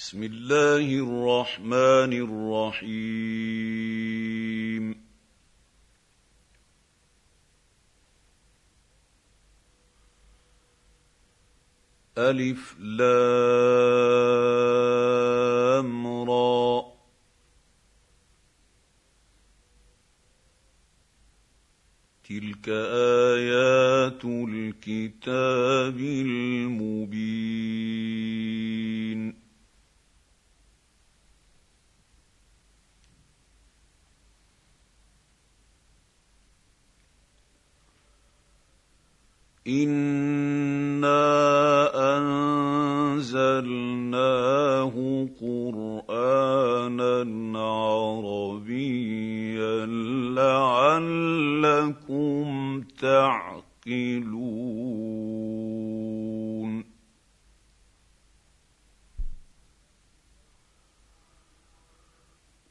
بسم الله الرحمن الرحيم. ألف لام را. تلك آيات الكتاب المبين. انا انزلناه قرانا عربيا لعلكم تعقلون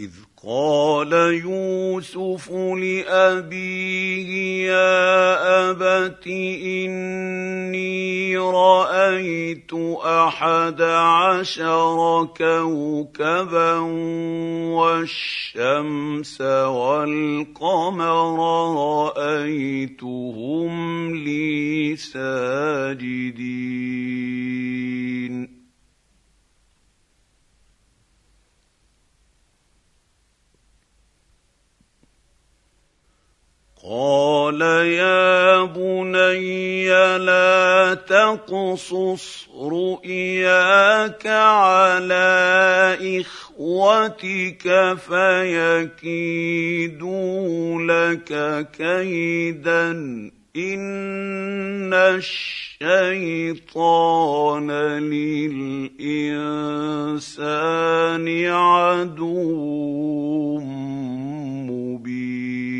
إذ قال يوسف لأبيه يا أبت إني رأيت أحد عشر كوكبا والشمس والقمر رأيتهم لي ساجدين. قال يا بني لا تقصص رؤياك على اخوتك فيكيدوا لك كيدا ان الشيطان للانسان عدو مبين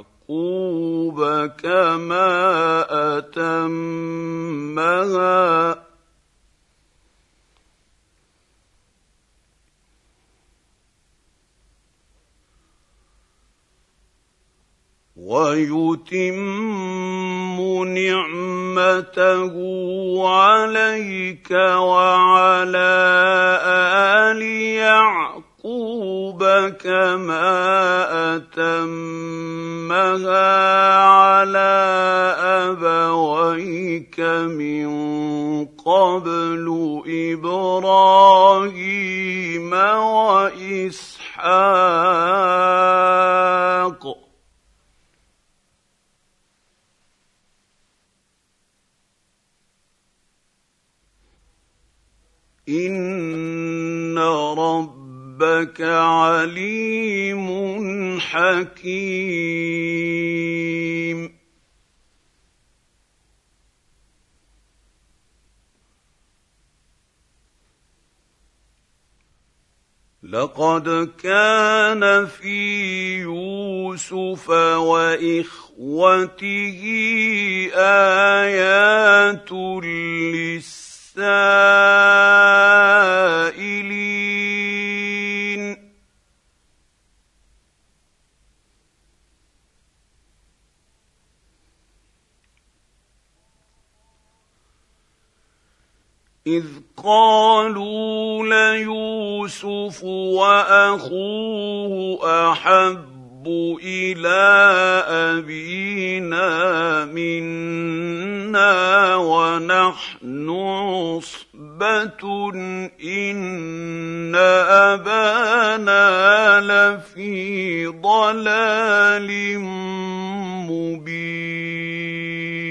يعقوب كما أتمها. ويتم نعمته عليك وعلى آل يعقوب كما أتمها على أبويك من قبل إبراهيم وإسحاق. إن ربك عليم حكيم. لقد كان في يوسف وإخوته آيات للسائلين. اذ قالوا ليوسف واخوه احب إلى ابينا منا ونحن عصبه ان ابانا لفي ضلال مبين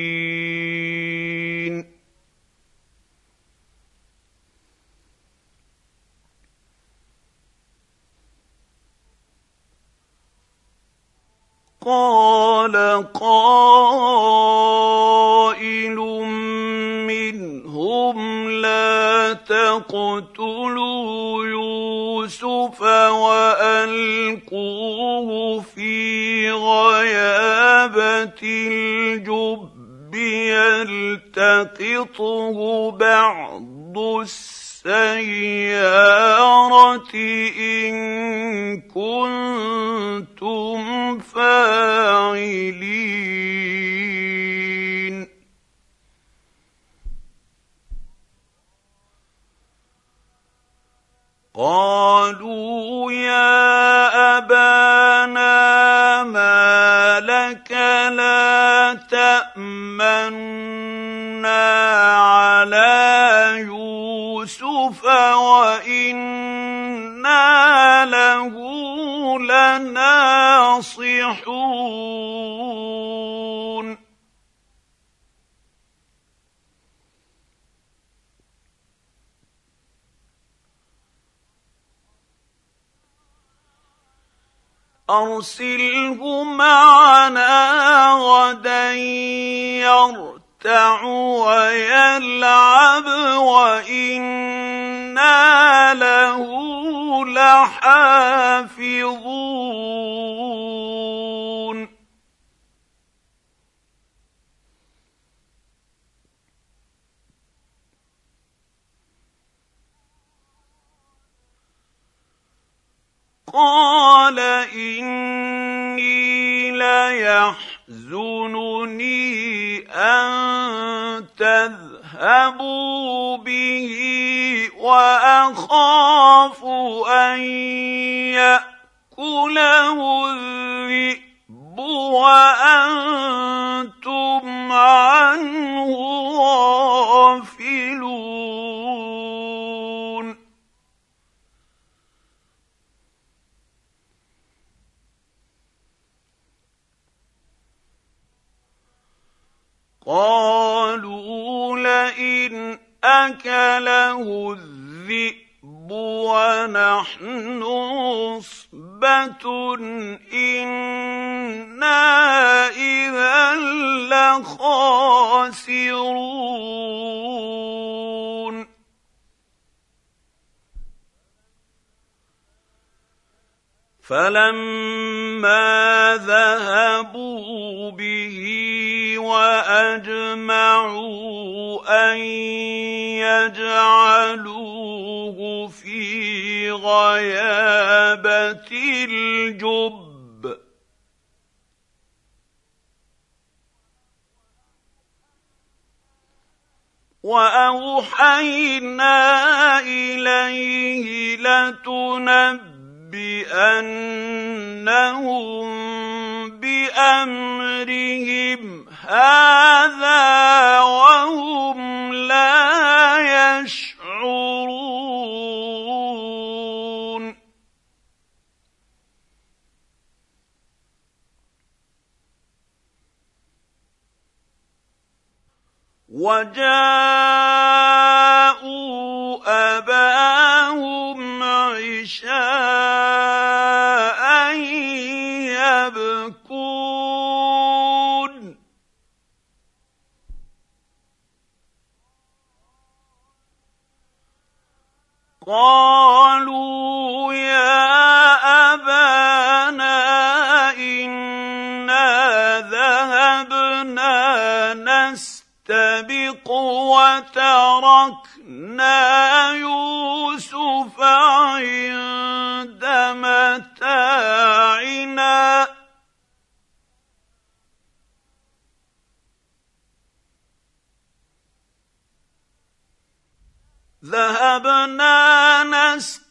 قال قائل منهم لا تقتلوا يوسف وألقوه في غيابة الجب يلتقطه بعض السنة السيارة إن كنتم فاعلين. قالوا يا أبانا ما لك لا تامنا يوسف وإنا له لناصحون. أرسله معنا غدا يرتع ويلعب وإنا له لحافظون. قال إني ليحزنني أن تذهبوا به وأخاف أن يأكله الذئب وأنتم عنه غافلون. قالوا لئن اكله الذئب ونحن عصبه أنا اذا لخاسرون فلما ذهبوا به وأجمعوا أن يجعلوه في غيابة الجب. وأوحينا إليه لتنبئنهم بأمرهم هذا وهم لا يشعرون. وجاءوا أباهم عشاء يبكون. قالوا يا وتركنا يوسف عند متاعنا. ذهبنا نستبق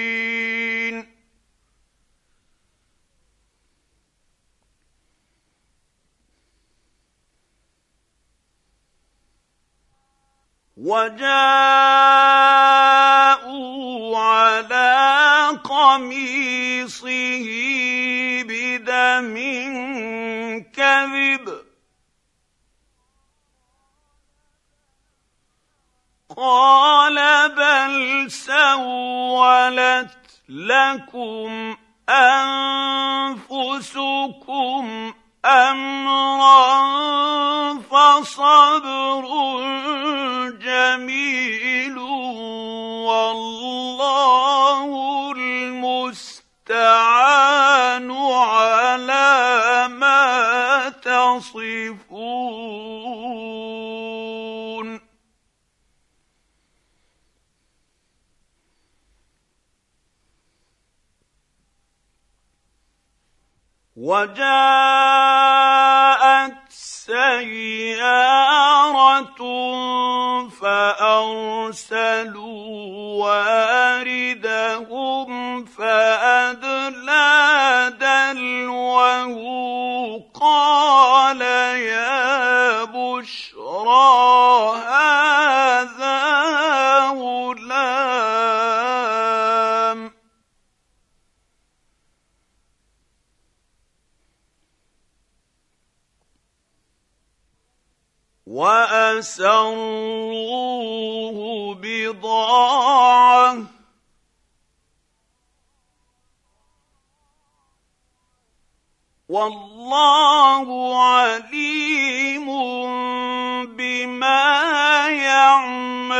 وجاءوا على قميصه بدم كذب. قال بل سولت لكم أنفسكم واسروه بضاعة. والله عليم بما يعملون.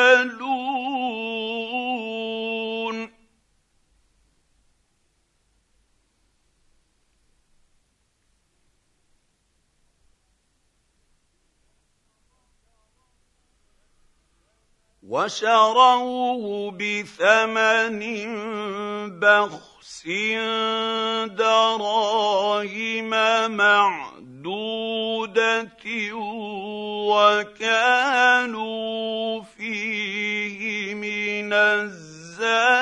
وشروه بثمن بخس دراهم معدودة وكانوا فيه من الزاهدين.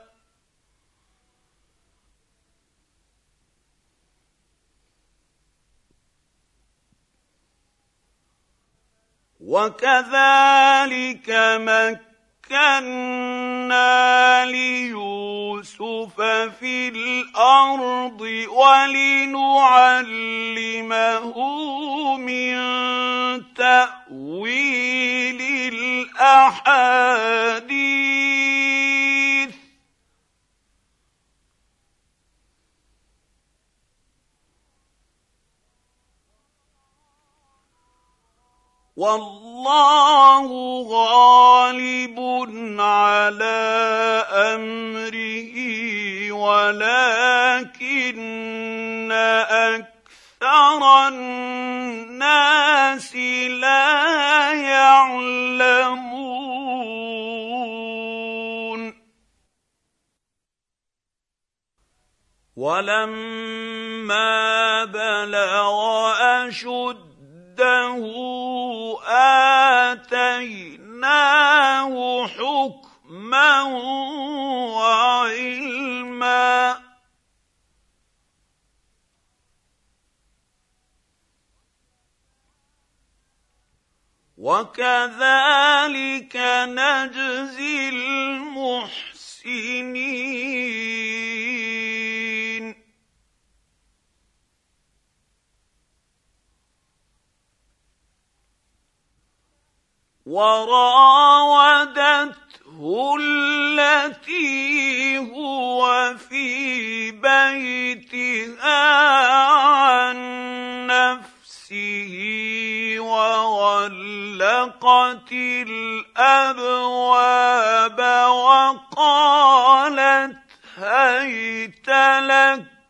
وكذلك مكنا ليوسف في الأرض ولنعلمه من تأويل الأحاديث. والله غالب على أمره ولكن أكثر الناس لا يعلمون. ولما بلغ اشده اتيناه حكما وعلما وكذلك نجزي المحسنين وراودته التي هو في بيتها عن نفسه وغلقت الأبواب وقالت هيت لك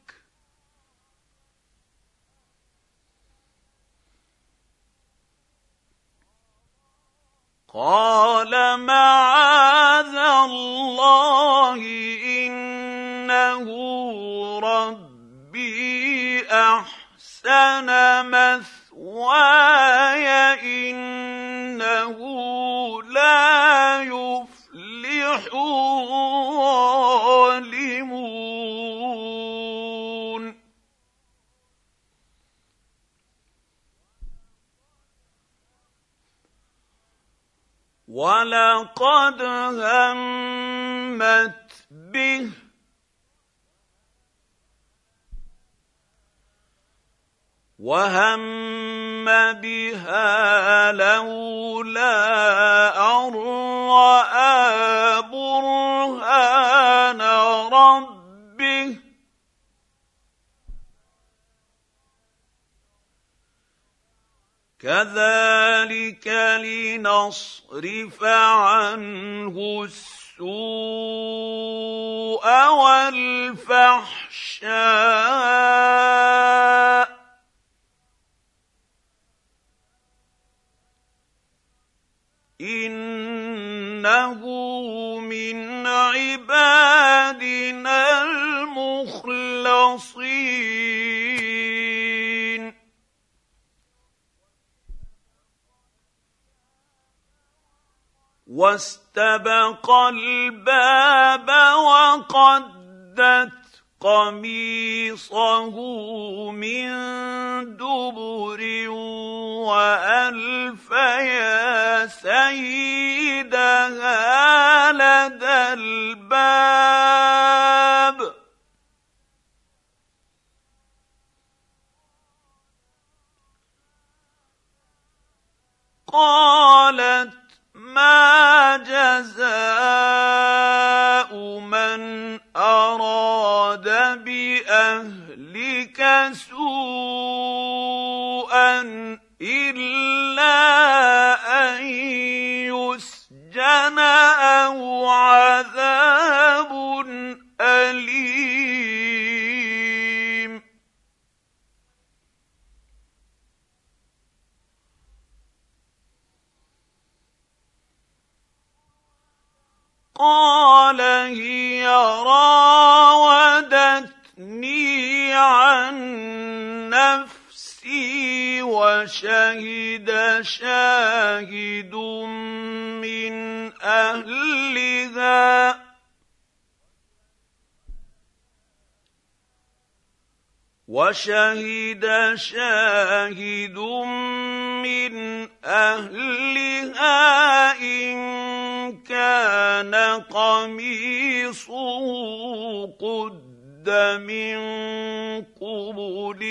قال معاذ الله إنه ربي أحسن مثواي إنه لا يفلح الظالمون. ولقد همت به وهم بها لولا ان راى برهان ربه كذلك لنصرف عنه السوء والفحشاء إنه من عبادنا واستبق الباب وقدت قميصه من دبر وألف يا سيدها لدى الباب. قالت ما جزاء من اراد باهلك سوءا الا ان يسجن أو عذاب اليم قال هي راودتني عن نفسي وشهد شاهد من أهلها. وشهد شاهد من أهلها إن كان قميصه قد من قبل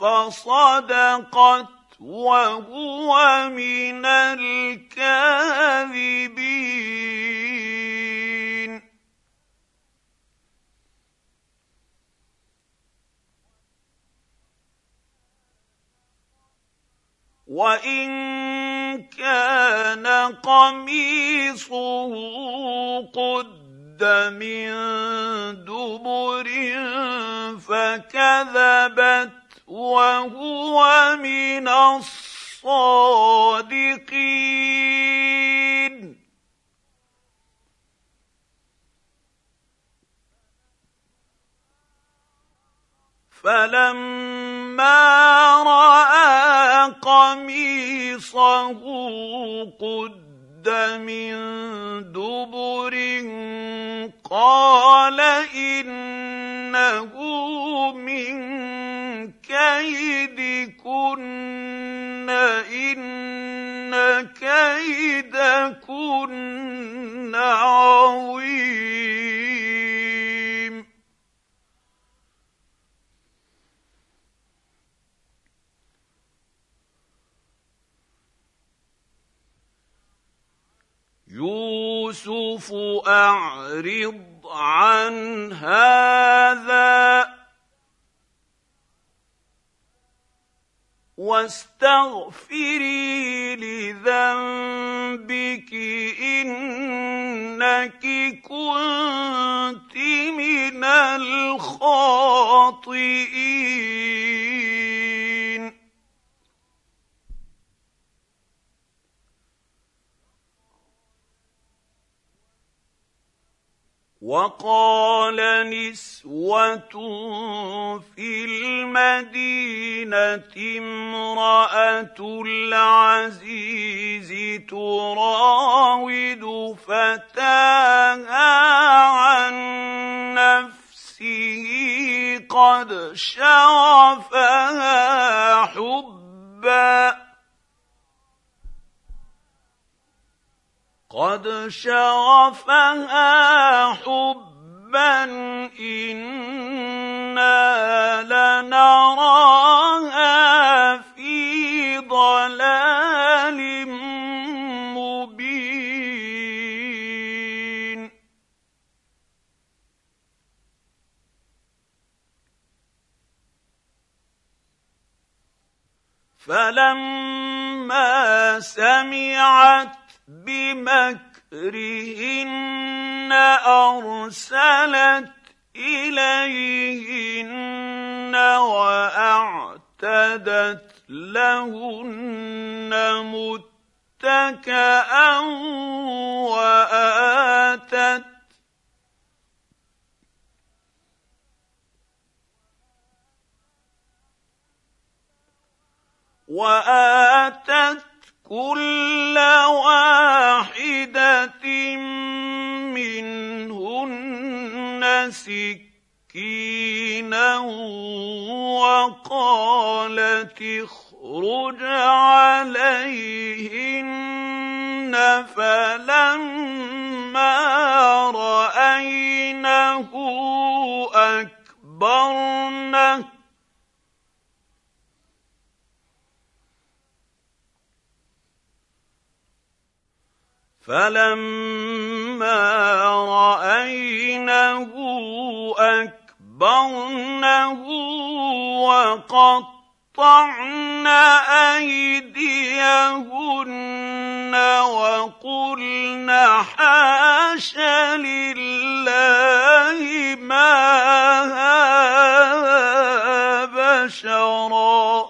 فصدقت وهو من الكاذبين. وان كان قميصه قد من دبر فكذبت وهو من الصادقين فلما قميصه قد من دبر قال إنه من كيدكن إن كيدكن عظيم. يوسف أعرض عن هذا واستغفري لذنبك إنك كنت من الخاطئين. وقال نسوة في المدينة امرأة العزيز تراود فتاها عن نفسه قد شغفها حبا. قد شغفها حبا إنا لنراها في ضلال مبين. فلما سمعت بمكرهن أرسلت إليهن وأعتدت لهن متكئا وآتت وآتت كل واحدة منهن سكينا وقالت اخرج عليهن فلما رأينه اكبرنه فلما راينه اكبرنه وقطعن ايديهن وقلن حاش لله ما هذا بشرا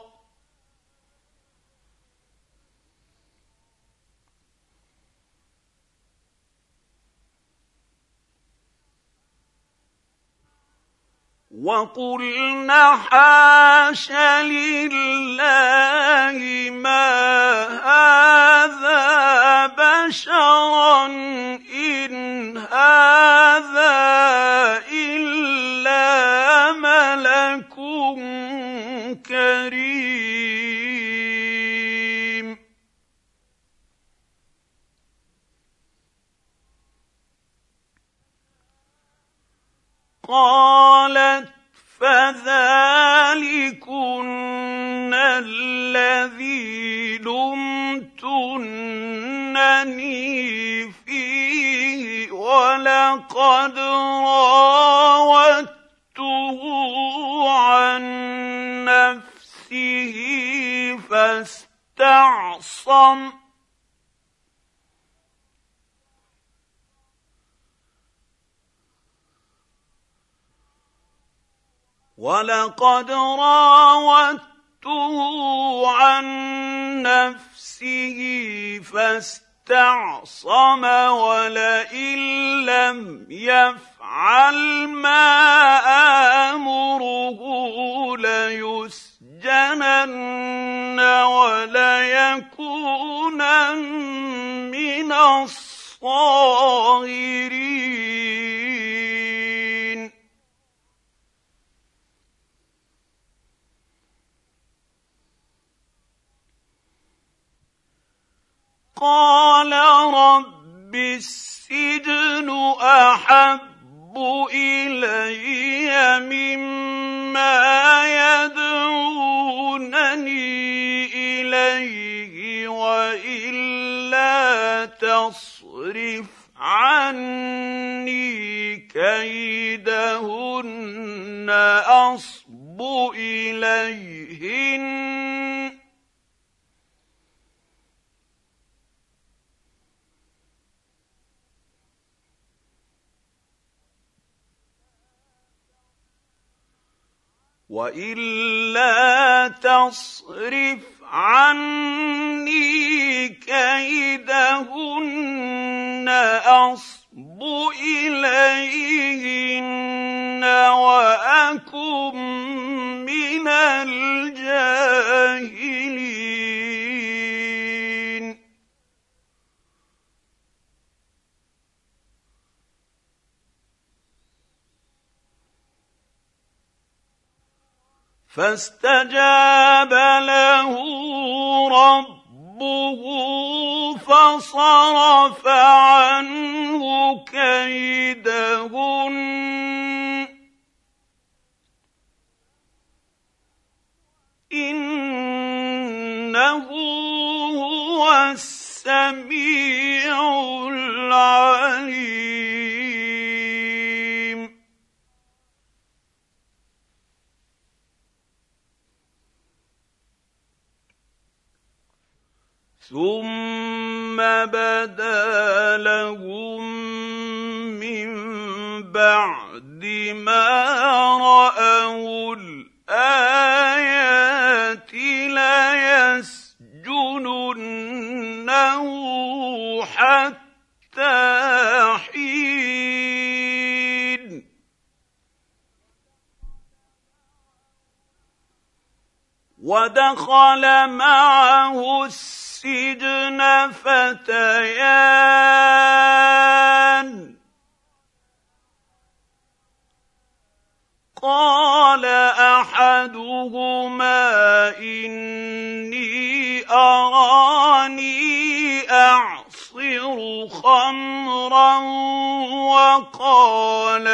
وقلن حاش لله ما هذا بشرا ان هذا الا ملك كريم قالت فذلكن الذي لمتنني فيه ولقد راودته عن نفسه فاستعصم ولقد راودته عن نفسه فاستعصم استعصم ولئن لم يفعل ما امره ليسجنن وليكونن من الصاغرين قال رب السجن أحب إلي مما يدعونني إليه وإلا تصرف عني كيدهن أصب إليهن وإلا تصرف عني كيدهن أصب إليهن وأكن من الجاهلين. فاستجاب له ربه فصرف عنه كيدهن. إنه هو السميع العليم. ثم بدا لهم من بعد ما راوا الايات ليسجننه حتى حين. ودخل معه السجن فتيان. قال أحدهما إني أراني أعصر خمرا وقال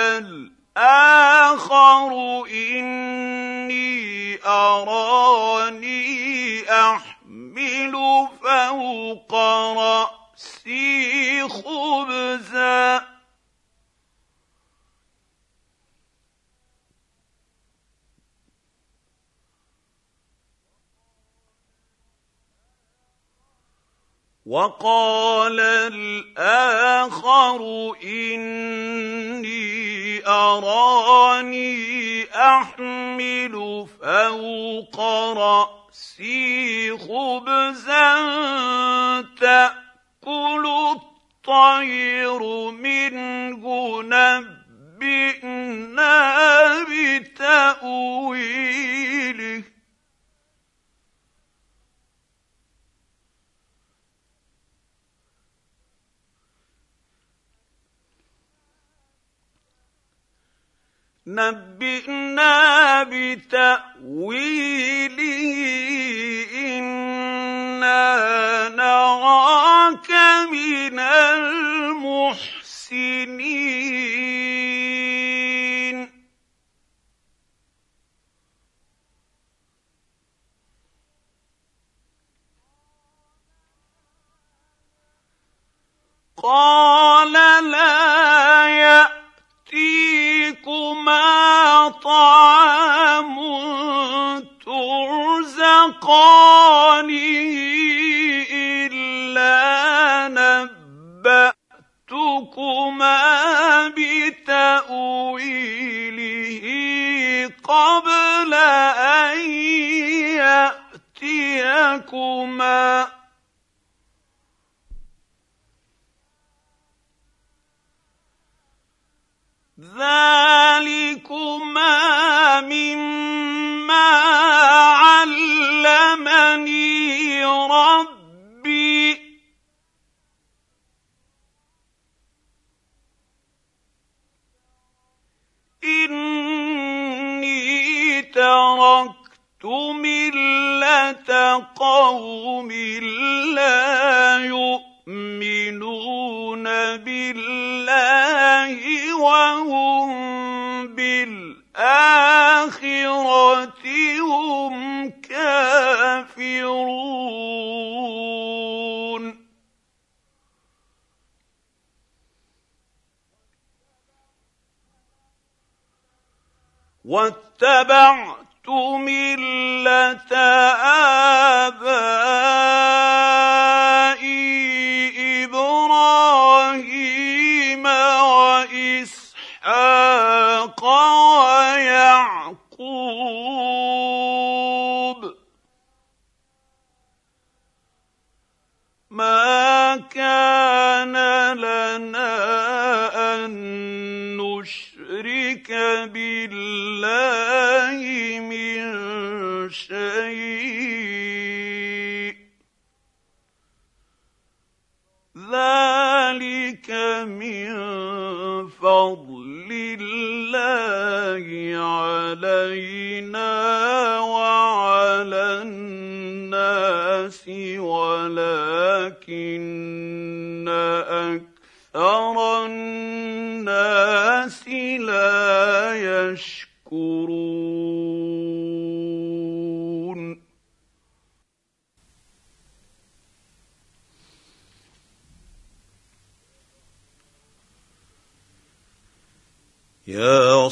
الآخر إني أراني احمل فوق رأسي خبزا. وقال الآخر إني أراني أحمل فوق رأسي خبزا تأكل الطير منه نبئنا بتأويله. نبئنا بتأويله إنا نراك من المحسنين. قال لا ياتيكما طعام ترزقانه الا نباتكما بتاويله قبل ان ياتيكما ذلكما مما علمني ربي. اني تركت مله قوم لا يؤمنون. بالله وهم بالآخرة هم كافرون. واتبعت ملة آبائي إبراهيم وإسحاق ويعقوب. ما كان لنا أن نشرك بالله من شيء. ذلك من فضل الله علينا وعلى الناس ولكن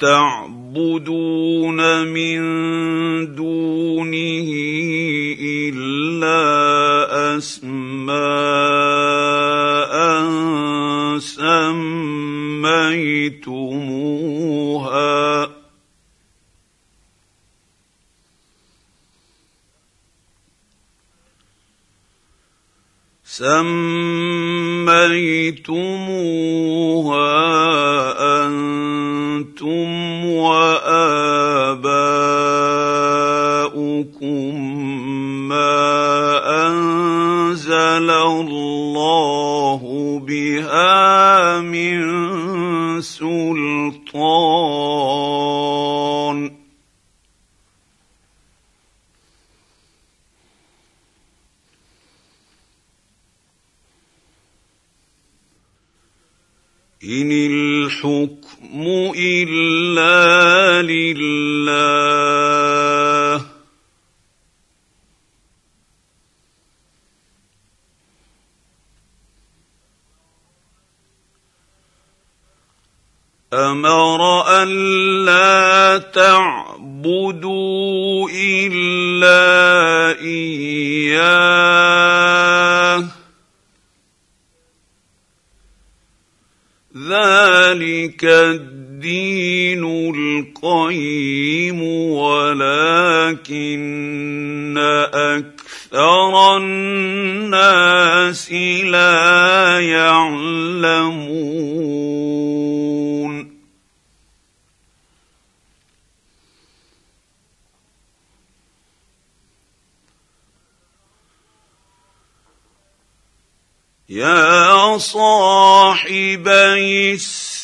تعبدون من دونه إلا أسماء سميتموها. سميتموها بها من سلطان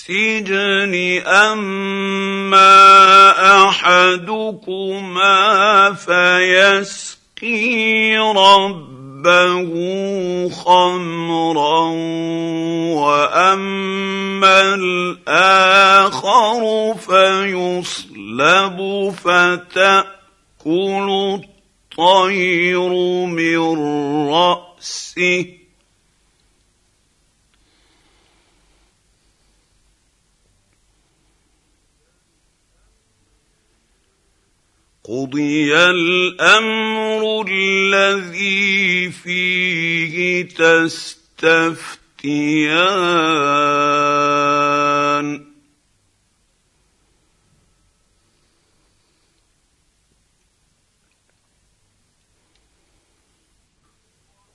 السجن أما أحدكما فيسقي ربه خمرا وأما الآخر فيصلب فتأكل الطير من رأسه قضي الامر الذي فيه تستفتيان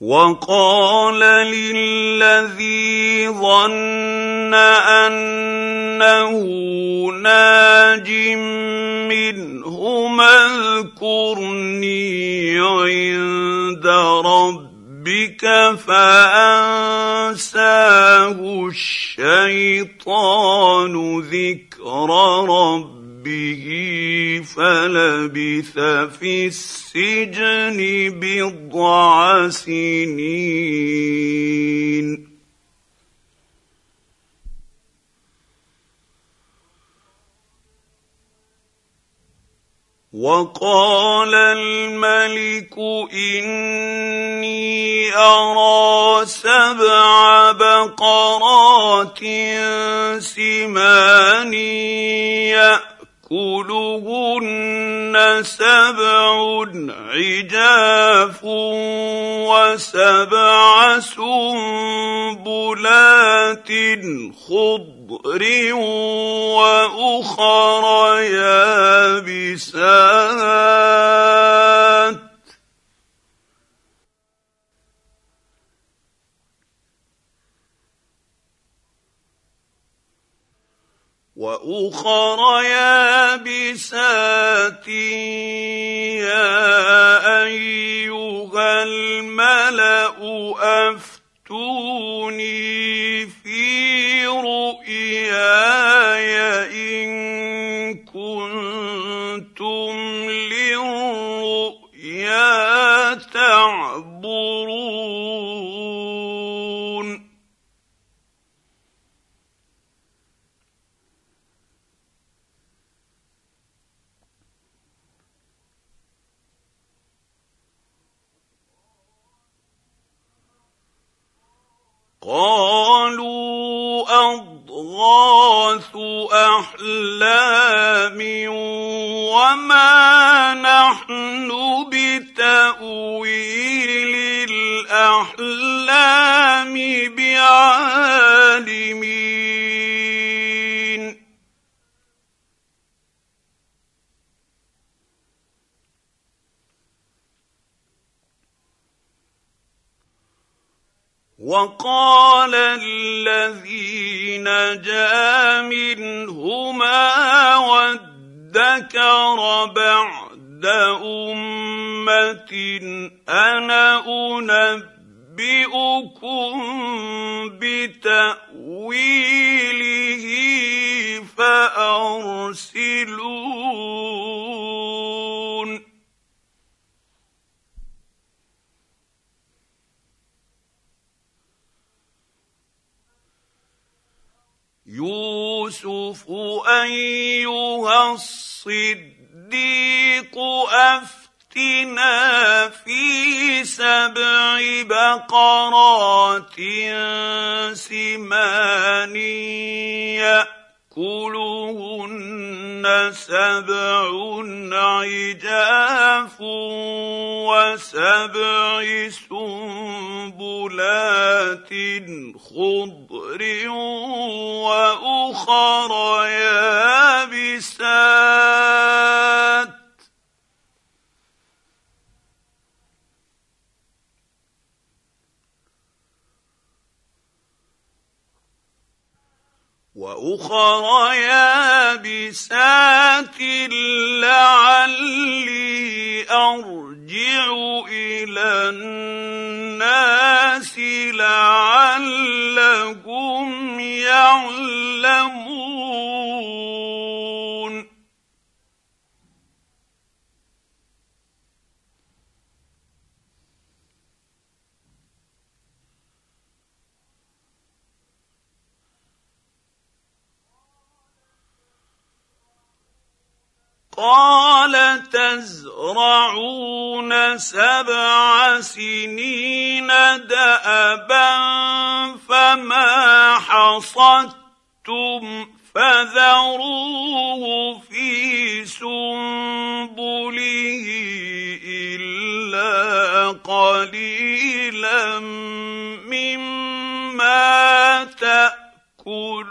وقال للذي ظن أنه ناج منهما اذكرني عند ربك فأنساه الشيطان ذكر ربه. ربه فلبث في السجن بضع سنين. وقال الملك إني أرى سبع بقرات سمان يأ يأكلهن سبع عجاف وسبع سنبلات خضر وأخر يابسات وأخر يابسات يا أيها الملأ أفتوني في رؤياي إن كنتم للرؤيا تعبرون. قالوا أضغاث أحلام وما نحن بتأويل الأحلام بعالمين. وقال الذي نجا منهما وادكر بعد أمة أنا أنبئكم بتأويله فأرسلون. يوسف أيها الصديق أفتنا في سبع بقرات سمان ياكلهن سبع عجاف وسبع سنبلات خضر واخر يابسات وأخر يابسات لعلي أرجع إلى الناس لعلهم يعلمون. قال تزرعون سبع سنين دأبا فما حصدتم فذروه في سنبله إلا قليلا مما تأكلون.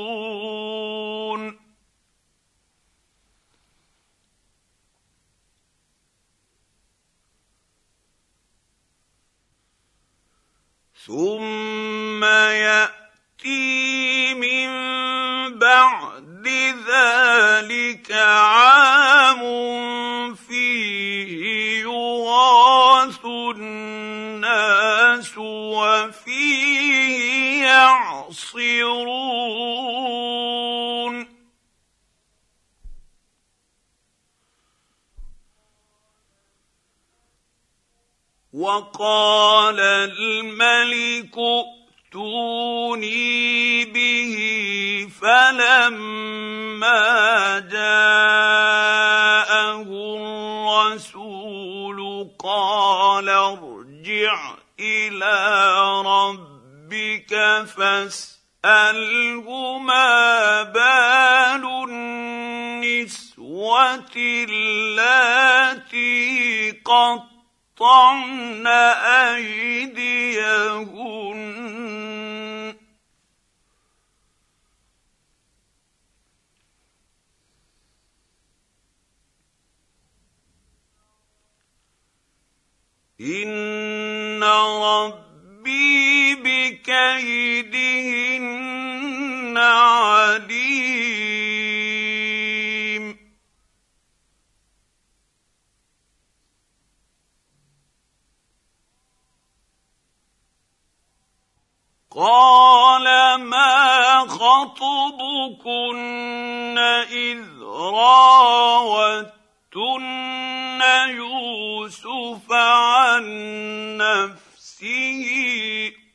ثم ياتي من بعد ذلك عام فيه يغاث الناس وفيه يعصرون وقال الملك ائتوني به فلما جاءه الرسول قال ارجع إلى ربك فاسأله ما بال النسوة اللاتي قط قطعن أيديهن. إن ربي بكيدهن عليم. قال ما خطبكن اذ راوتن يوسف عن نفسه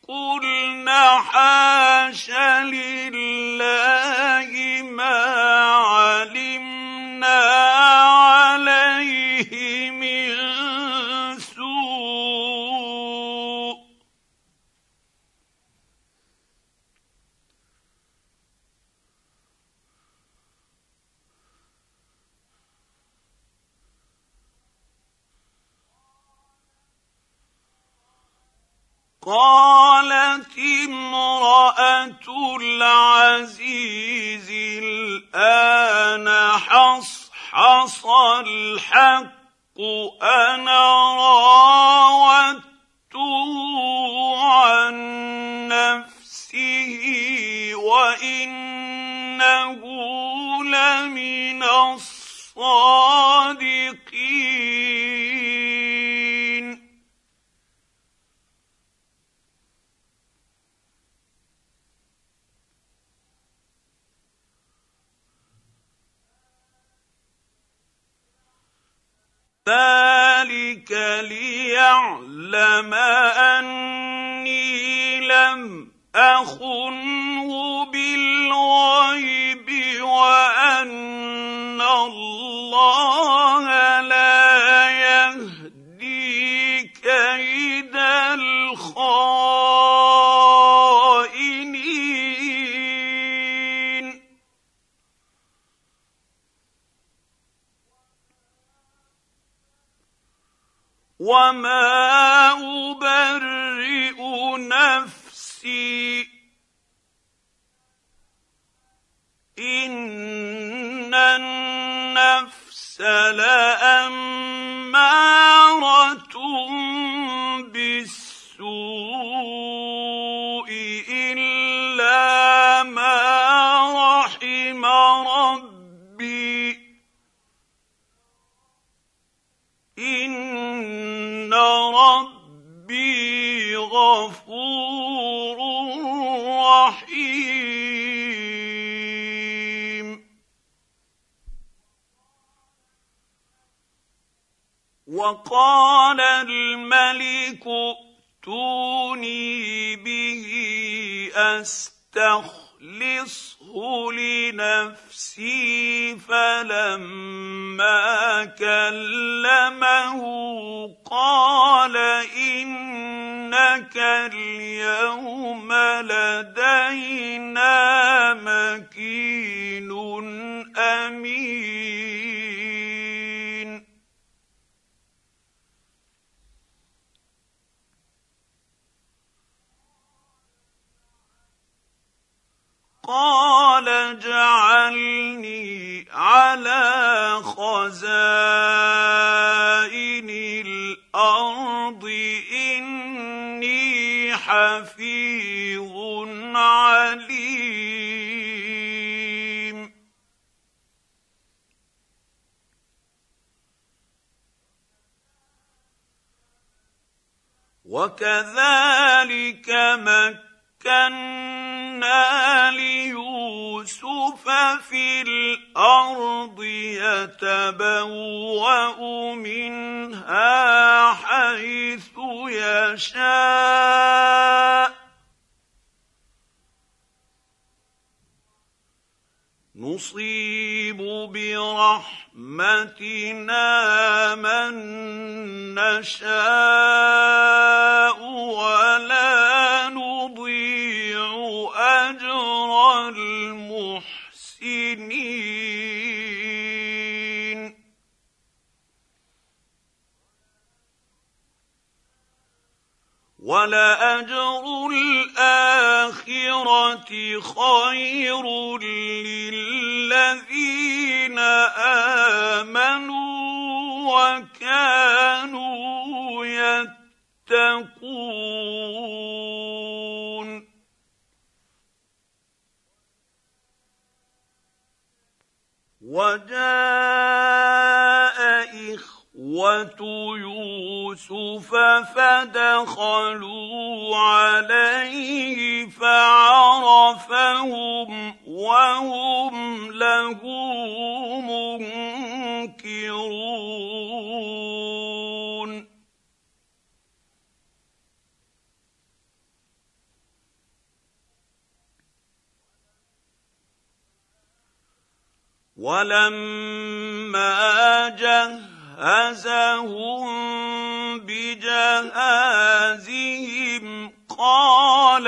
قلن حاش لله ما علمنا عليه قالت امرأة العزيز الآن حصحص الحق أنا راودته عن نفسه وإنه لمن الصادقين ذلك ليعلم أني لم أخنه بالغيب وأن الله وما ابرئ نفسي ان النفس لاماره وقال الملك ائتوني به أستخلصه لنفسي فلما كلمه قال إنك اليوم لدينا مكين أمين. قال اجعلني على خزائن الأرض إني حفيظ عليم. وكذلك مكنا ليوسف في الأرض يتبوا منها حيث يشاء نصيب برحمتنا من نشاء ولا نضيع أجر المحسنين. ولأجر الآخرة خير للذين آمنوا وكانوا يتقون. وجاء اخوه يوسف فدخلوا عليه فعرفهم وهم له منكرون ولما جهزهم بجهازهم قال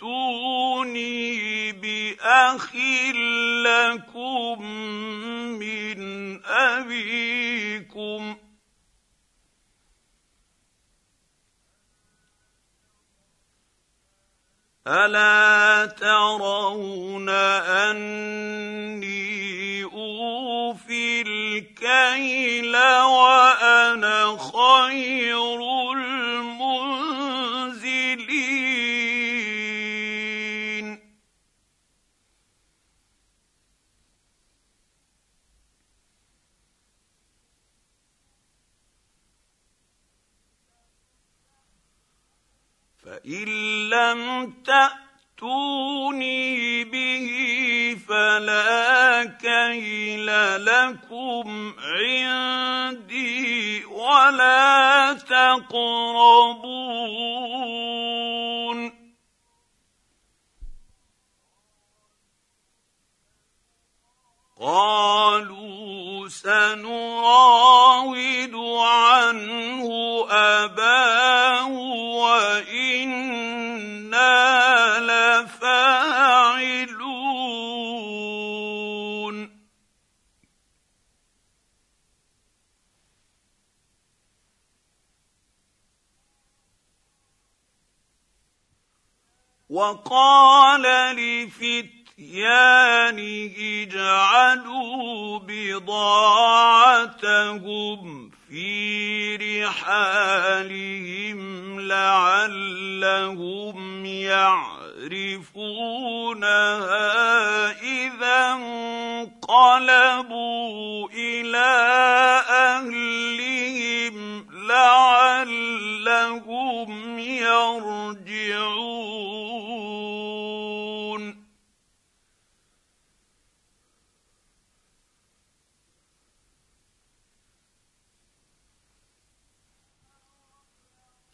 ائتوني باخ لكم من ابيكم الا ترون اني اوفي الكيل وأنا خير المنزلين فان لم تأتوني به فلا كيل لكم عندي ولا تقربون. قالوا سنراود عنه أباه وإنا لفاعلون. وقال لفتيانه اجعلوا بضاعتهم في رحالهم لعلهم يعرفونها إذا انقلبوا إلى أهلهم لعلهم يرجعون.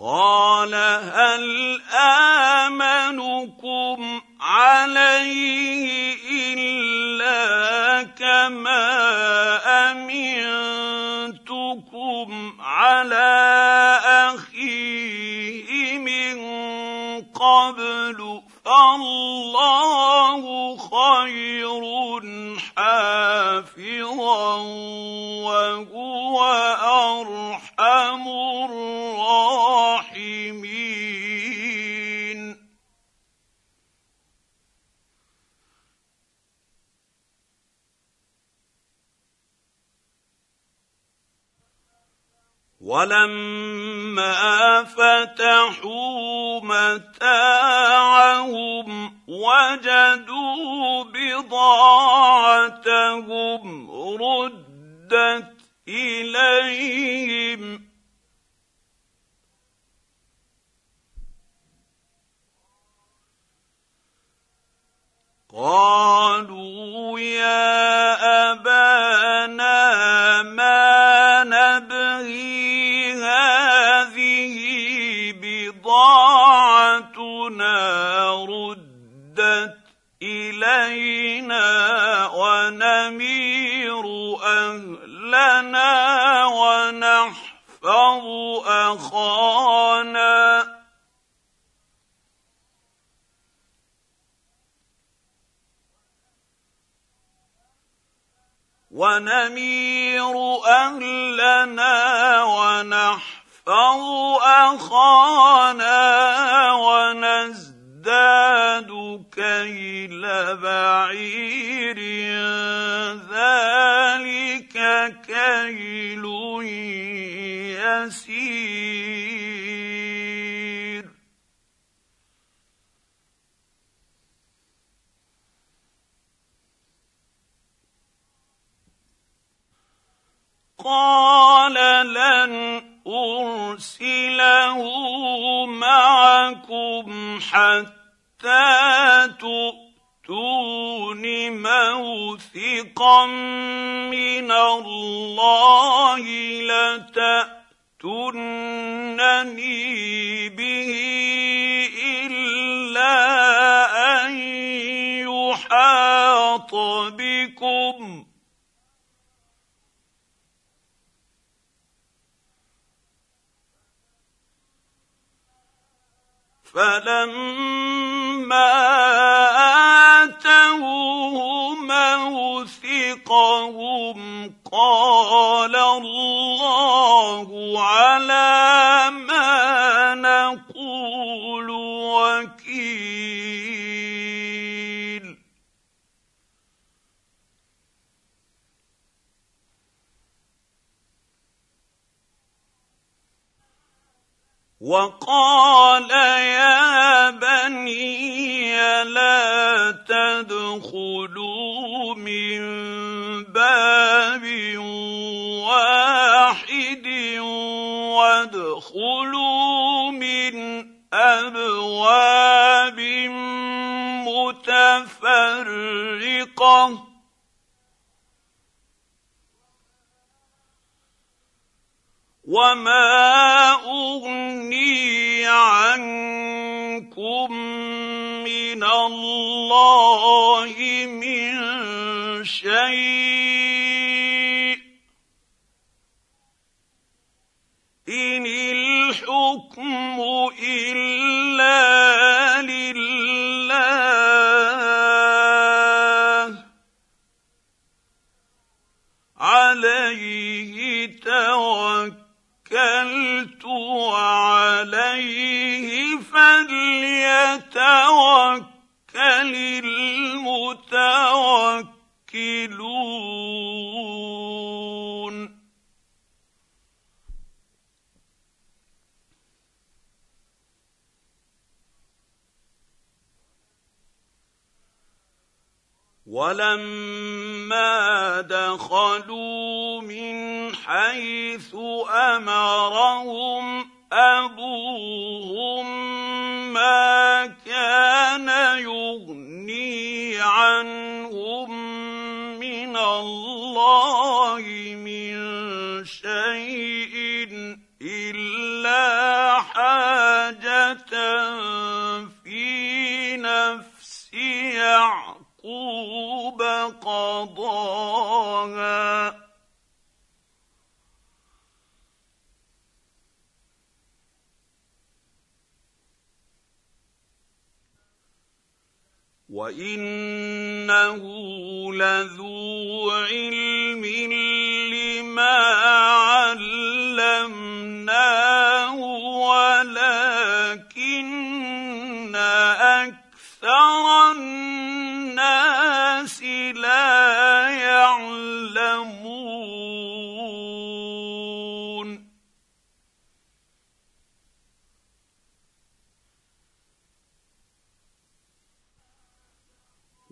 قال هل آمنكم عليه إلا كما أمنتكم على أخيه من قبل فالله خير حافظا وهو أرحم الراحمين ولما فتحوا متاعهم وجدوا بضاعتهم ردت إليهم. قالوا يا أبانا ما بضاعتنا ردت الينا ونمير اهلنا ونحفظ اخانا ونمير اهلنا ونحفظ اخانا ونزداد كيل بعير ذلك كيل يسير قال لن أرسله معكم حتى تؤتون موثقا من الله لتاتونني به إلا أن يحاط بكم فلما اتوه موثقهم قال الله على ما نقول وكيل وقال يا بني لا تدخلوا من باب واحد وادخلوا من أبواب متفرقة. وما اغني من الله من شيء. إن الحكم إلا لله. عليه توكل توكلت وعليه فليتوكل المتوكلون. ولما دخلوا من حيث أمرهم أبوهم ما كان يغني عنهم من الله من شيء إلا حاجة في نفس يعقوب قضاها. وانه لذو علم لما علمناه ولكن أكثر الناس لا يعلمون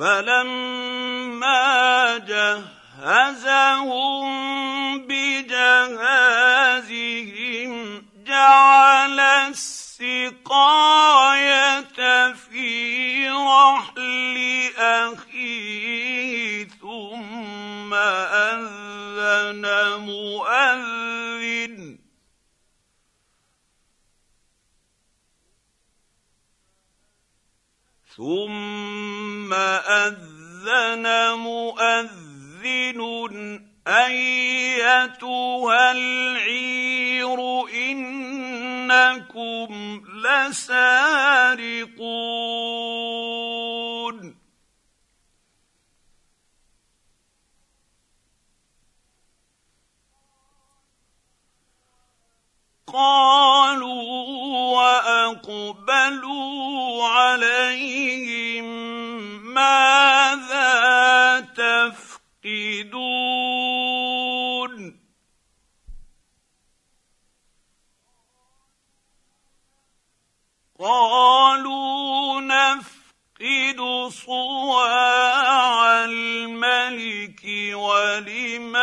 فلما جهزهم بجهازهم جعل السقايه مؤذن أيتها العير إنكم لسارقون. قالوا وأقبلوا عليهم ماذا تفقدون؟ قالوا نفقد صواع الملك ولمن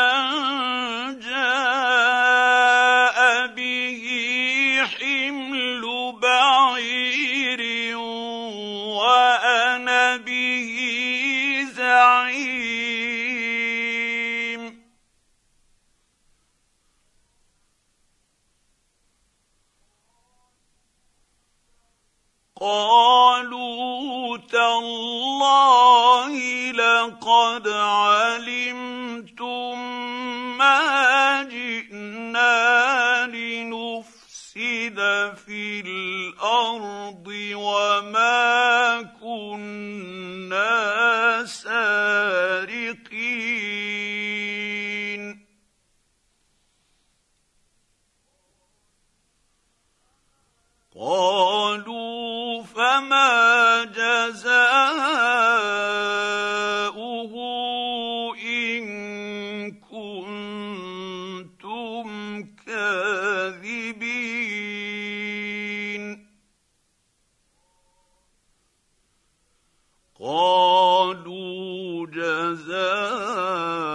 جاء قالوا تالله لقد علمتم ما جئنا لنفسد في الأرض وما كنا سارقين. قالوا فما جزاؤه إن كنتم كاذبين قالوا جزاؤه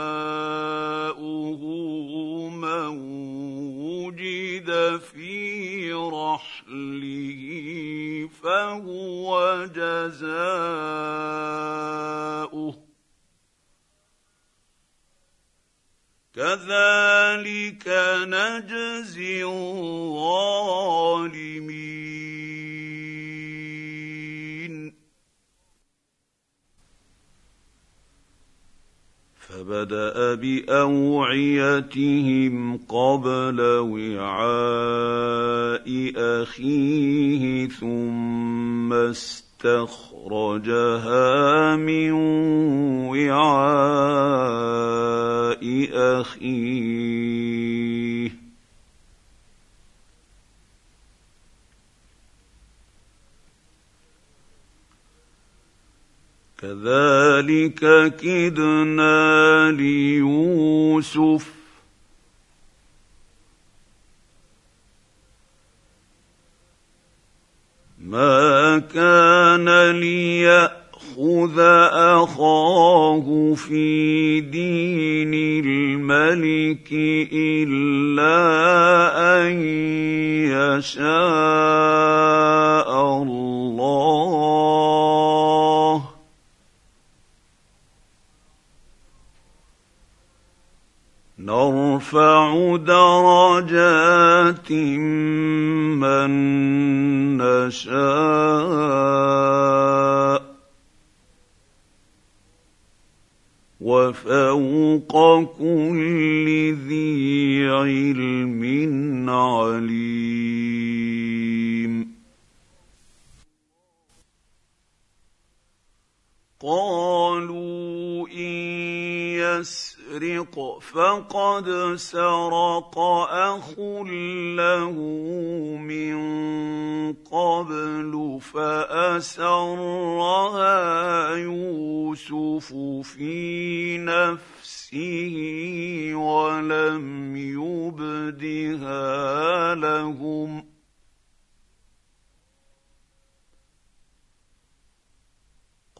فهو جزاؤه. كذلك نجزي الظالمين. فبدأ بأوعيتهم قبل وعاء أخيه ثم استخرجها من وعاء أخيه. كذلك كدنا ليوسف. ما كان ليأخذ أخاه في دين الملك إلا أن يشاء الله. نرفع درجات من نشاء وفوق كل ذي علم عليم قالوا إن يسرق فقد سرق أخ له من قبل فأسرها يوسف في نفسه ولم يبدها لهم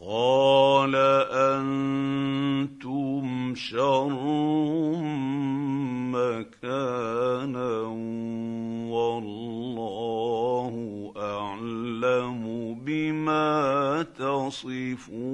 قال أنتم شر مكانا والله أعلم بما تصفون.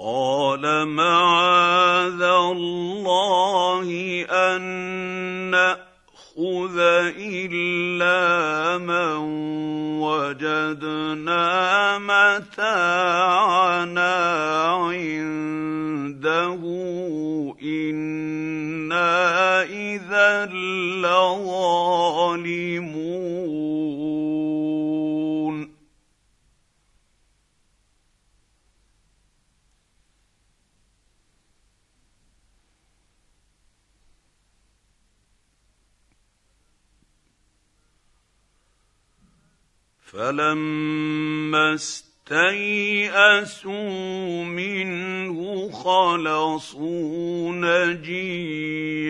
قال معاذ الله أن نأخذ إلا من وجدنا متاعنا عنده. إنا إذا لظالمون. فلما استيئسوا منه خلصوا نجيا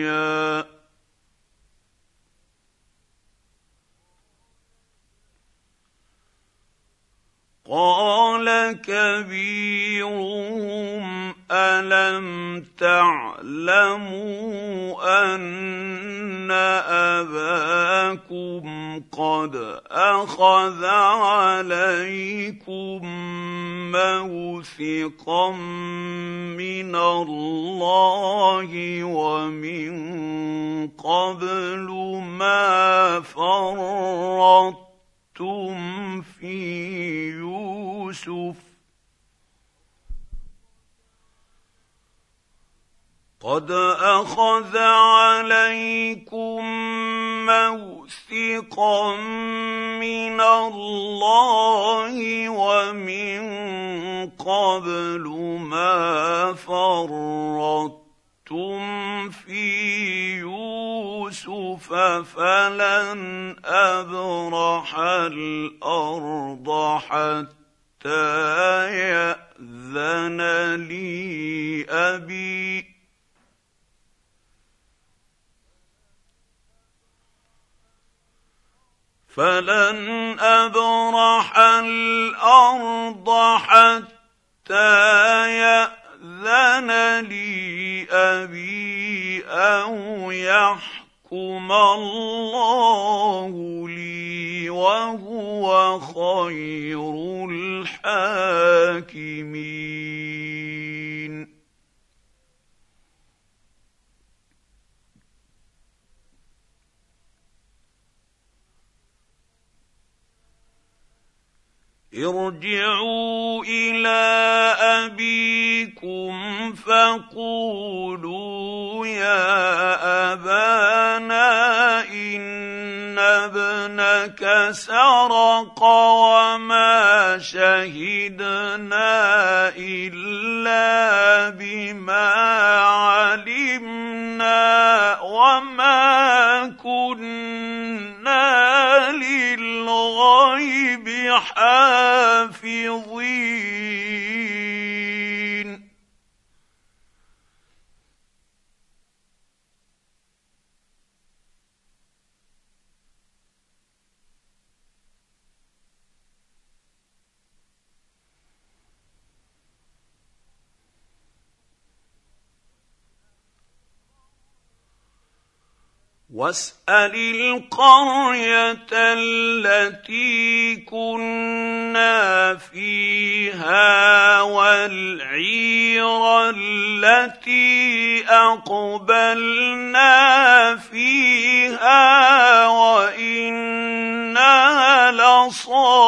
قال كبيرهم الم تعلموا ان اباكم قد اخذ عليكم موثقا من الله ومن قبل ما فرطتم في يوسف قد اخذ عليكم موثقا من الله ومن قبل ما فرطتم في يوسف فلن ابرح الأرض حتى ياذن لي ابي فلن ابرح الأرض حتى ياذن لي ابي أو يحكم الله لي وهو خير الحاكمين ارجعوا إلى أبيكم فقولوا يا أبانا إن ابنك سرق وما شهدنا إلا بما علمنا وما كنا حافظين. واسأل القرية التي كنا فيها والعير التي أقبلنا فيها وإنا لصادقون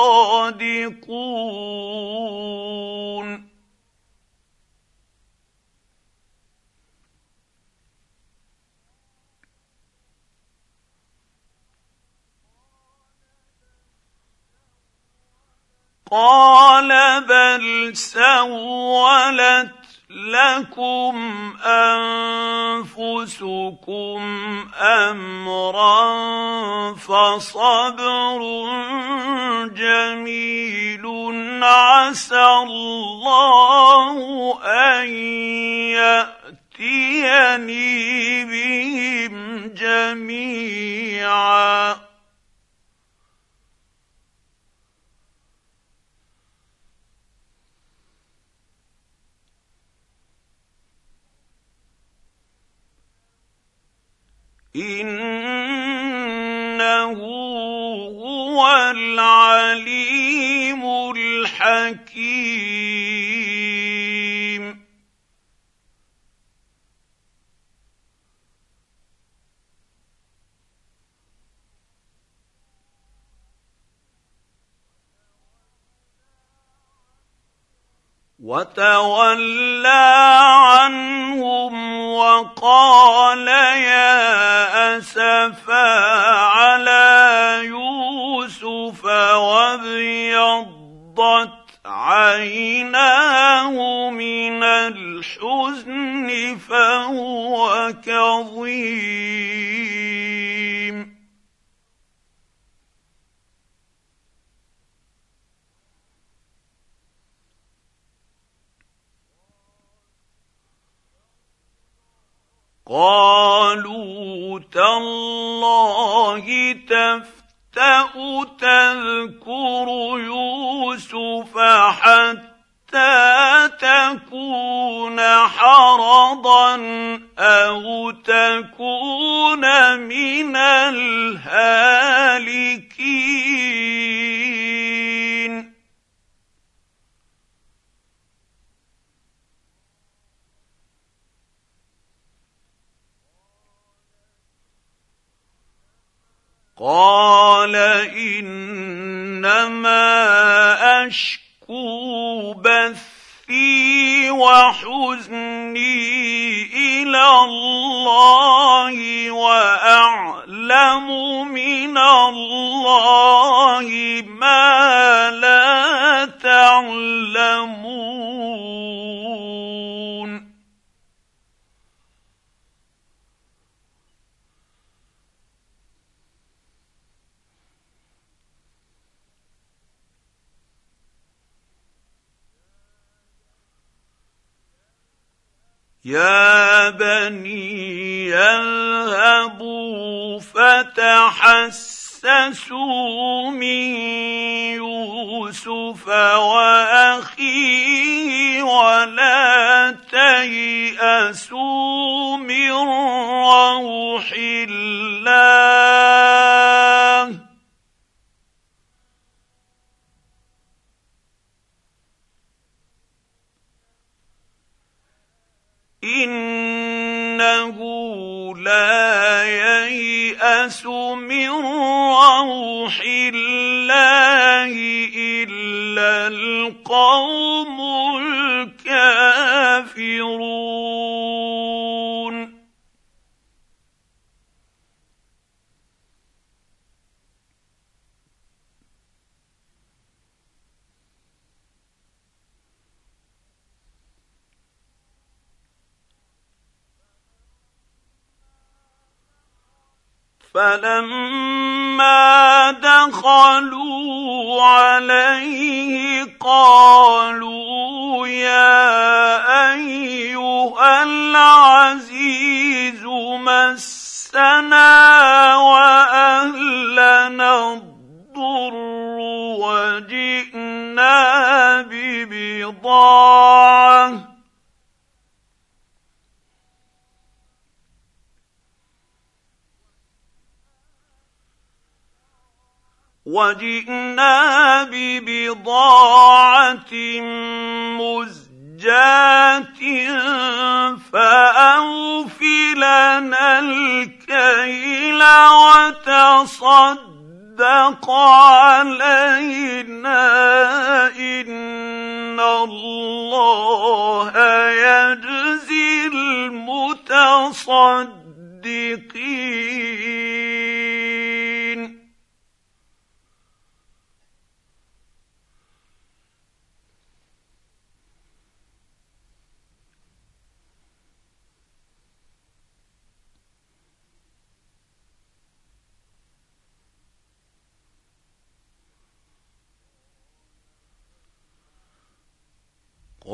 قال بل سولت لكم أنفسكم أمرا فصبر جميل عسى الله أن يأتيني بهم جميعا إنه هو العليم الحكيم. وتولى عنهم وقال يا أسفا على يوسف وابيضت عيناه من الحزن فهو كظيم. قالوا تالله تفتأ تذكر يوسف حتى تكون حرضا أو تكون من الهالكين. قال إنما أشكو بثي وحزني إلى الله وأعلم من الله ما لا تعلمون. يا بني اذهبوا فتحسسوا من يوسف وأخيه ولا تيأسوا من روح الله. إنه لا ييأس من روح الله إلا القوم الكافرون. فلما دخلوا عليه قالوا يا أيها العزيز مسنا وأهلنا الضر وجئنا ببضاعة وجئنا ببضاعة مزجاة فاوف لنا الكيل وتصدق علينا إن الله يجزي المتصدقين.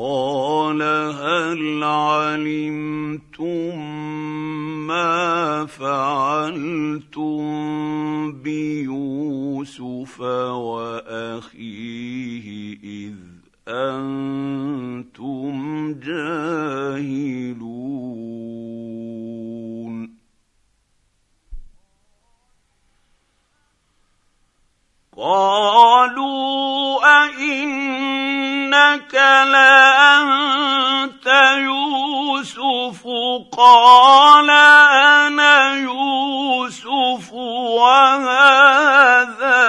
قال هل علمتم ما فعلتم بيوسف واخيه اذ أنتم جاهلون قالوا أئنك لأنت يوسف؟ قال أنا يوسف وهذا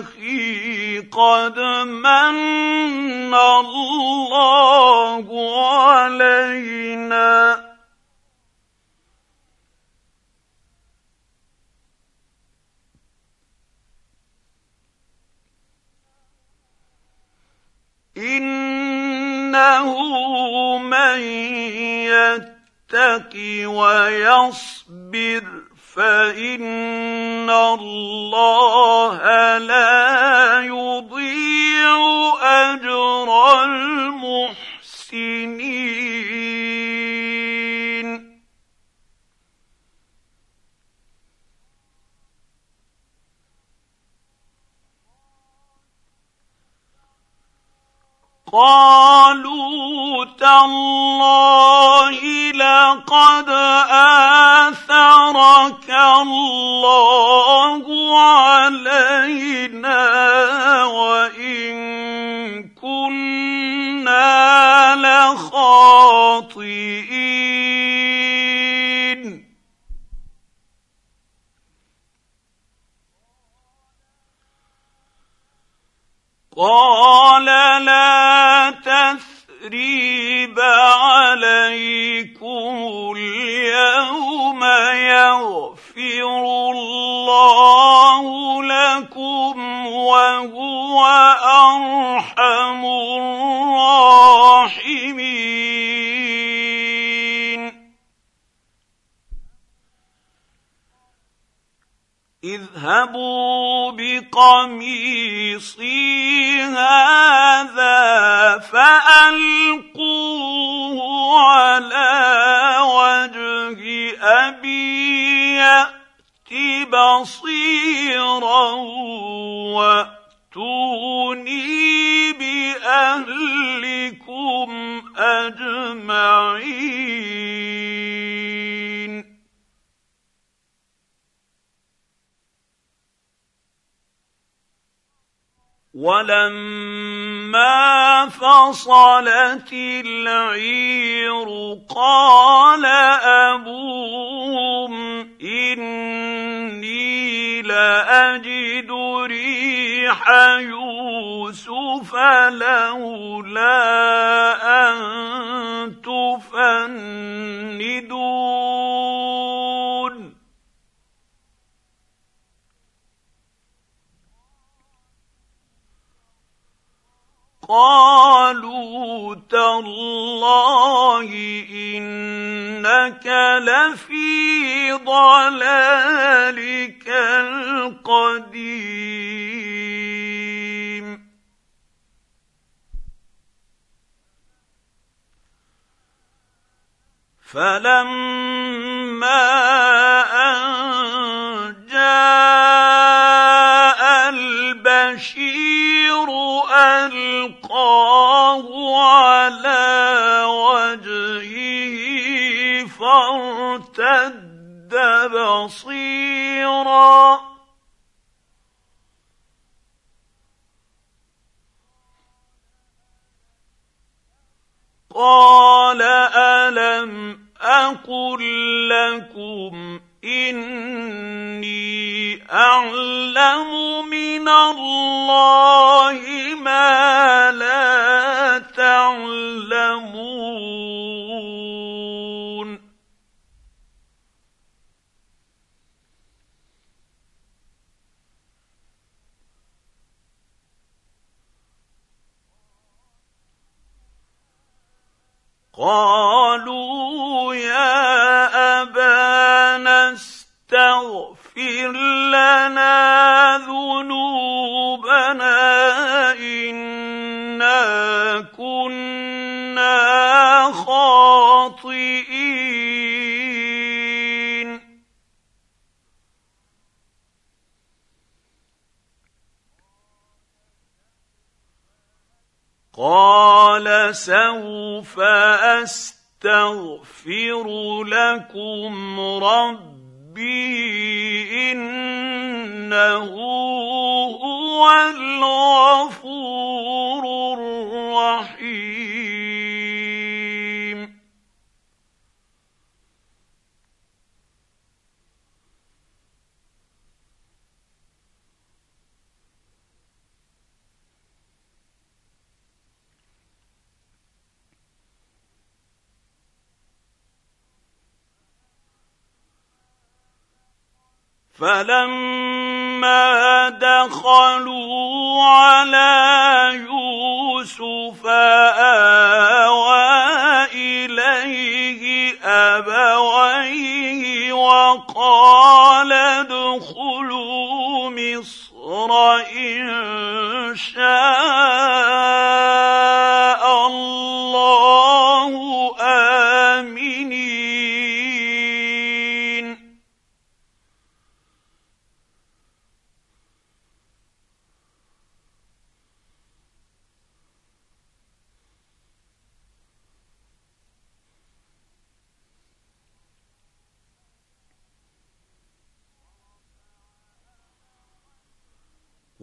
أخي قد من الله علينا. إنه من يتق ويصبر فإن الله لا يضيع أجر المحسنين. قالوا تالله لقد آثرك الله علينا وإن كنا لخاطئين. قال تثريب عليكم اليوم يغفر الله لكم وهو أرحم الراحمين اذهبوا بقميصي هذا فألقوه على وجه أبي بصيرا وأتوني بأهلكم أجمعين. ولما فصلت العير قال أبوهم إني لأجد ريح يوسف لولا أن تفندون. قالوا تالله إنك لفي ضلالك القديم. فلما أن جاء البشير ألقاه على وجهه فارتد بصيرا. قال ألم أقل لكم إني أعلم من الله ما لا تعلمون. قالوا ذنوبنا انا كنا خاطئين. قال سوف استغفر لكم ربي إنه هو الغفور الرحيم. فلما دخلوا على يوسف آوى إليه أبويه وقال ادخلوا مصر إن شاء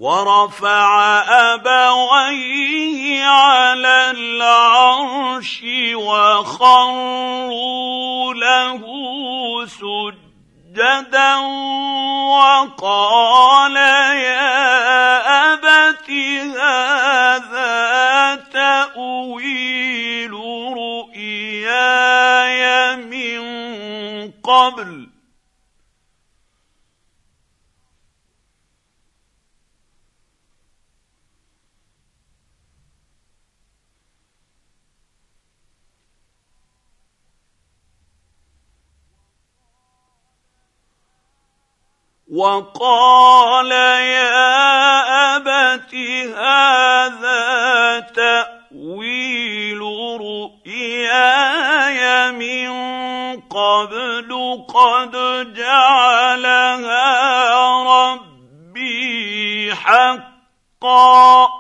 ورفع أبويه على العرش وخروا له سجدا وقال يا أبت هذا تأويل رؤياي من قبل وقال يا أبت هذا تأويل رؤياي من قبل قد جعلها ربي حقا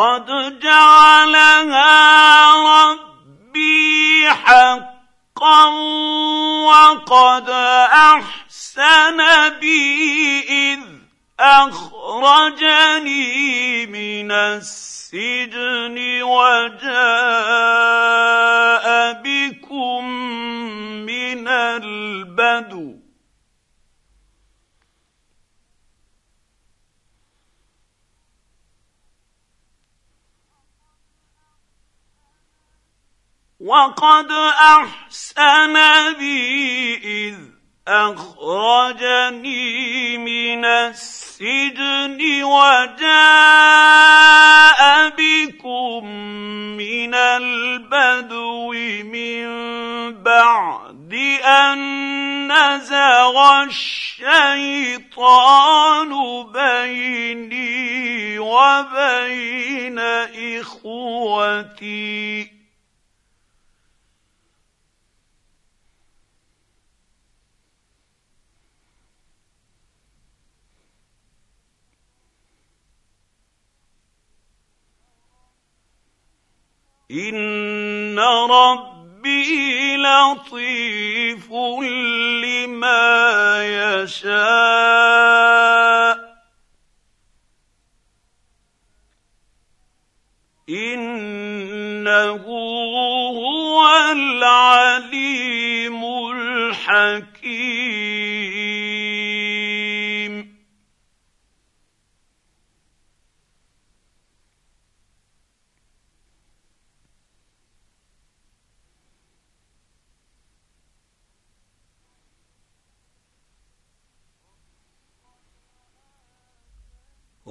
قد جعلها ربي حقا وقد أحسن بي إذ أخرجني من السجن وجاء بكم من البدو وقد أحسن بي إذ أخرجني من السجن وجاء بكم من البدو من بعد أن نزغ الشيطان بيني وبين إخوتي. ان ربي لطيف لما يشاء انه هو العليم الحكيم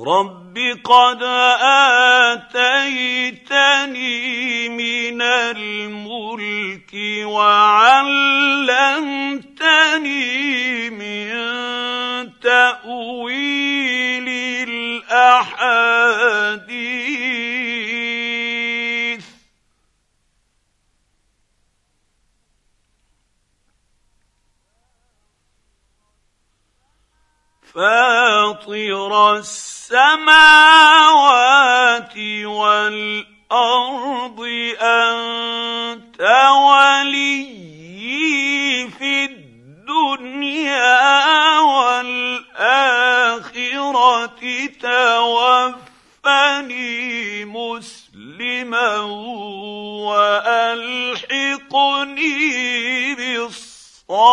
رب قد اتيتني من الملك وعلمتني من تاويل الاحاديث فاطر السماوات والأرض أنت ولي في الدنيا والآخرة توفني مسلما وألحقني بالصالحين.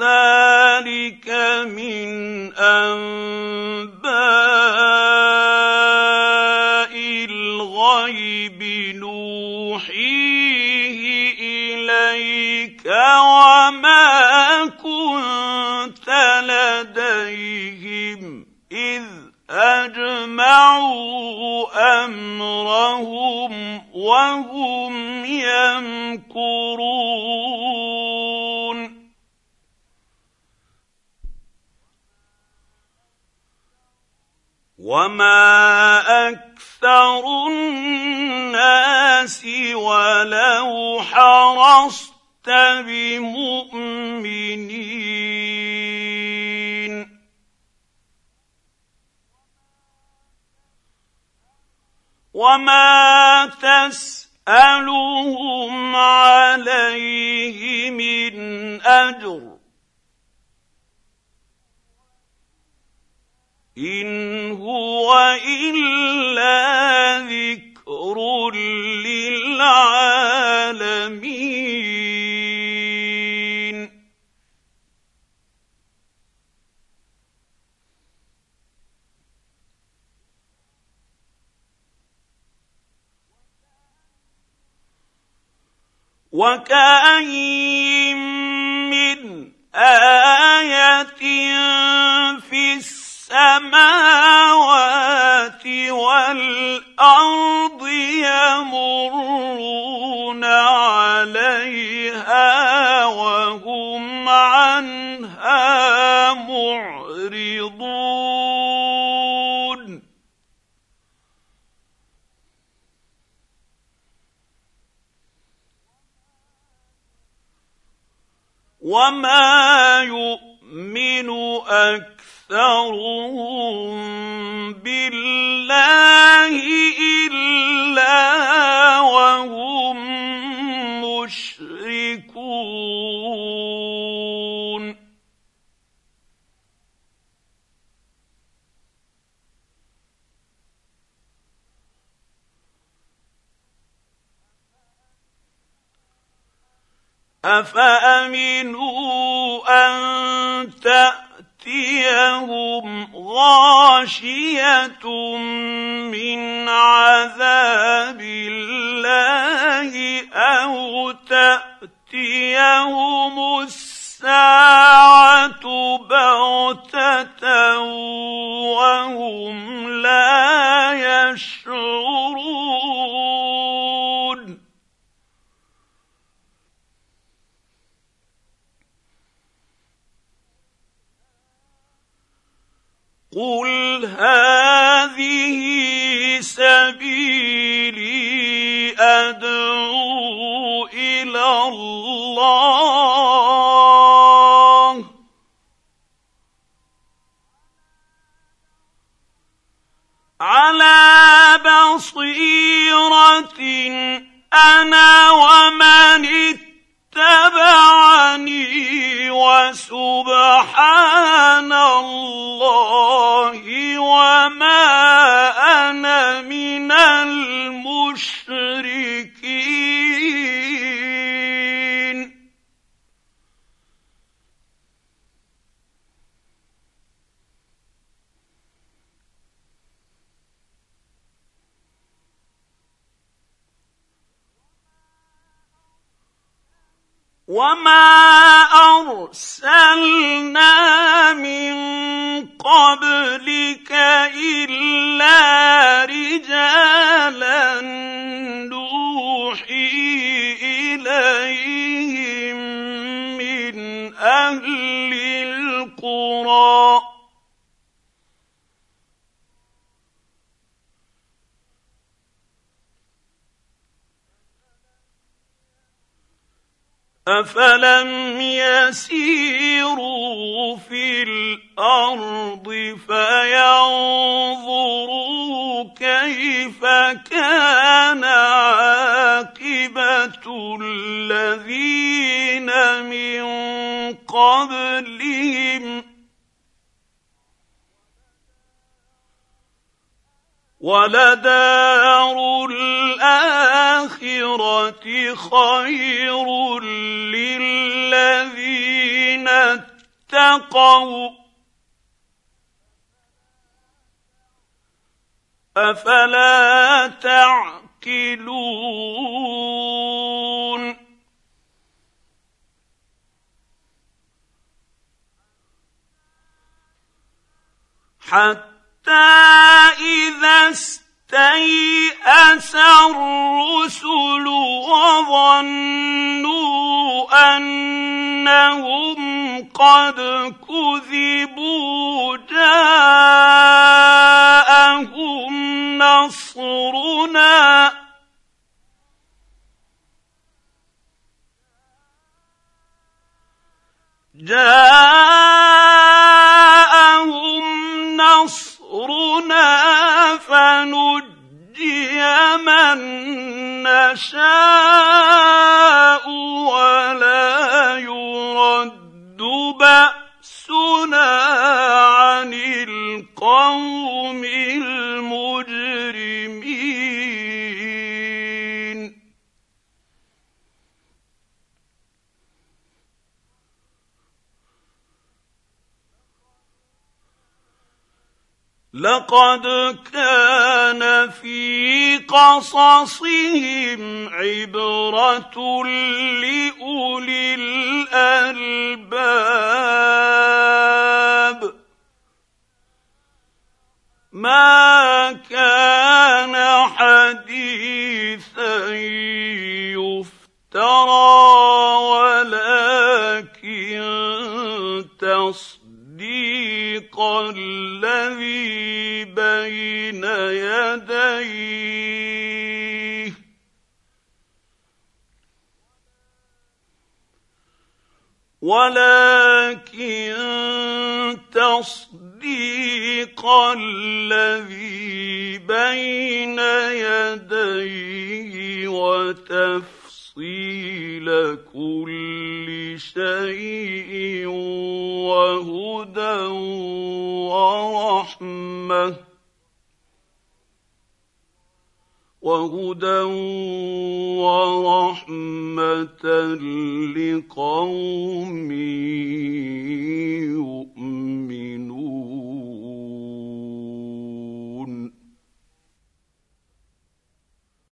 ذلك من أنباء الغيب نوحيه إليك وما كنت لديهم إذ أجمعوا أمرهم وهم يمكرون. وما أكثر الناس ولو حرصت بمؤمنين. وما تسالهم عليه من اجر إن هو إلا ذكر للعالمين. وكأين من آية في السماوات والأرض يمرون عليها وهم عنها معرضون. وما يؤمن اكثرهم بالله الا وهم مشركون افامنوا ان تأتيهم غاشية من عذاب الله أو تأتيهم الساعة بغتة وهم لا يشعرون قل هذه سبيلي ادعو إلى الله على بصيره أنا ومن اتبعني وسبحان الله وما أنا من المشركين. وما ارسلنا من قبلك الا رجالا نوحي اليهم من أهل القرى افلم يسيروا في الأرض فينظروا كيف كان عاقبه الذين من قبلهم ولدار الآخرة خير للذين اتقوا. أفلا تعقلون. حتى إذا استيأس الرسل وظنوا أنهم قد كذبوا جاءهم نصرنا جاءهم نصرنا فنجي من نشاء ولا يرد بأسنا عن القوم المجرمين. لقد كان في قصصهم عبرة لأولي الألباب. ما كان حديثا يفترى تصديق الذي بين يديه. ولكن تصديق الذي بين يديه وتفصيل كل شيء وهدى ورحمة. وهدى ورحمة لقوم يؤمنون.